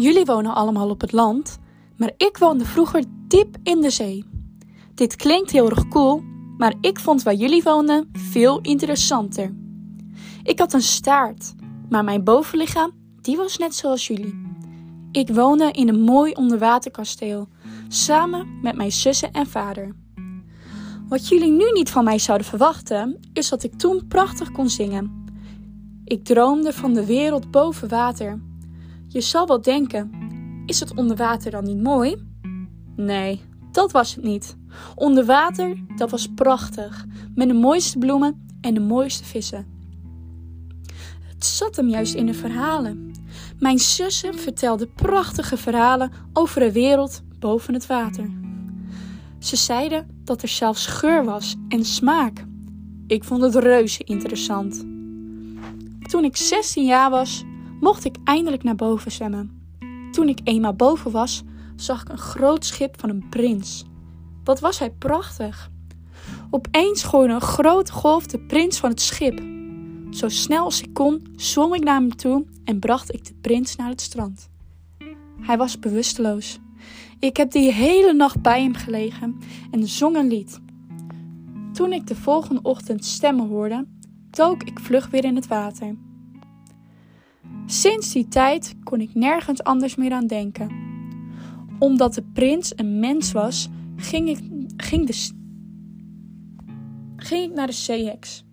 Jullie wonen allemaal op het land, maar ik woonde vroeger diep in de zee. Dit klinkt heel erg cool, maar ik vond waar jullie woonden veel interessanter. Ik had een staart, maar mijn bovenlichaam, die was net zoals jullie. Ik woonde in een mooi onderwaterkasteel, samen met mijn zussen en vader. Wat jullie nu niet van mij zouden verwachten, is dat ik toen prachtig kon zingen. Ik droomde van de wereld boven water. Je zal wel denken: is het onder water dan niet mooi? Nee, dat was het niet. Onder water, dat was prachtig, met de mooiste bloemen en de mooiste vissen. Het zat hem juist in de verhalen. Mijn zussen vertelden prachtige verhalen over een wereld boven het water. Ze zeiden dat er zelfs geur was en smaak. Ik vond het reuze interessant. Toen ik 16 jaar was, mocht ik eindelijk naar boven zwemmen. Toen ik eenmaal boven was, zag ik een groot schip van een prins. Wat was hij prachtig! Opeens gooide een grote golf de prins van het schip. Zo snel als ik kon, zwom ik naar hem toe en bracht ik de prins naar het strand. Hij was bewusteloos. Ik heb die hele nacht bij hem gelegen en zong een lied. Toen ik de volgende ochtend stemmen hoorde, dook ik vlug weer in het water. Sinds die tijd kon ik nergens anders meer aan denken. Omdat de prins een mens was, ging ik, ging de, ging naar de zeeheks.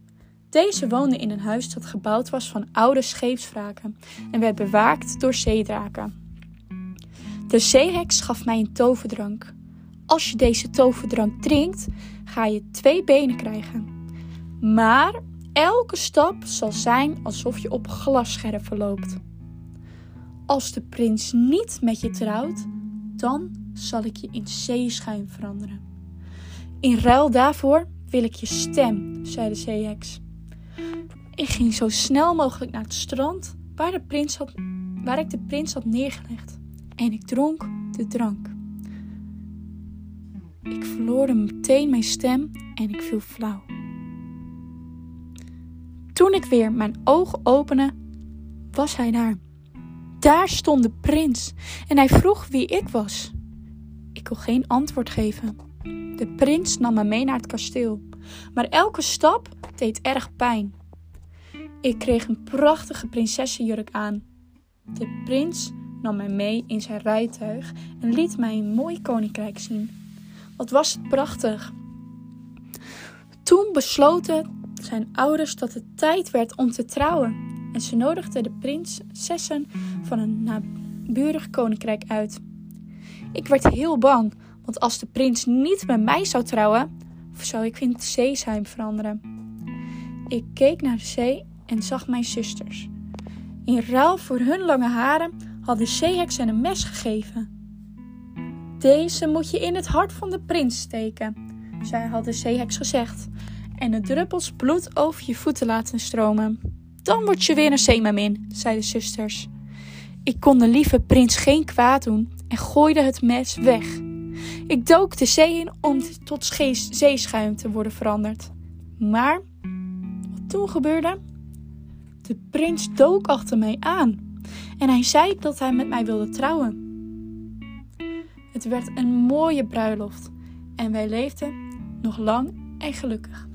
Deze woonde in een huis dat gebouwd was van oude scheepswraken en werd bewaakt door zeedraken. De zeeheks gaf mij een toverdrank. Als je deze toverdrank drinkt, ga je twee benen krijgen. Maar elke stap zal zijn alsof je op glasscherven loopt. Als de prins niet met je trouwt, dan zal ik je in zeeschuim veranderen. In ruil daarvoor wil ik je stem, zei de zeeheks. Ik ging zo snel mogelijk naar het strand waar, de prins had, waar ik de prins had neergelegd en ik dronk de drank. Ik verloor meteen mijn stem en ik viel flauw. Toen ik weer mijn ogen opende, was hij daar. Daar stond de prins en hij vroeg wie ik was. Ik kon geen antwoord geven. De prins nam me mee naar het kasteel, maar elke stap deed erg pijn. Ik kreeg een prachtige prinsessenjurk aan. De prins nam mij mee in zijn rijtuig en liet mij een mooi koninkrijk zien. Wat was het prachtig! Toen besloten zijn ouders dat het tijd werd om te trouwen en ze nodigden de prinsessen van een naburig koninkrijk uit. Ik werd heel bang, want als de prins niet met mij zou trouwen, zou ik in het zeesheim veranderen. Ik keek naar de zee en zag mijn zusters. In ruil voor hun lange haren had de zeeheks een mes gegeven. Deze moet je in het hart van de prins steken, zij had de zeeheks gezegd, en de druppels bloed over je voeten laten stromen. Dan word je weer een zeemermin, zei de zusters. Ik kon de lieve prins geen kwaad doen en gooide het mes weg. Ik dook de zee in om tot zeeschuim te worden veranderd. Maar wat toen gebeurde? De prins dook achter mij aan en hij zei dat hij met mij wilde trouwen. Het werd een mooie bruiloft en wij leefden nog lang en gelukkig.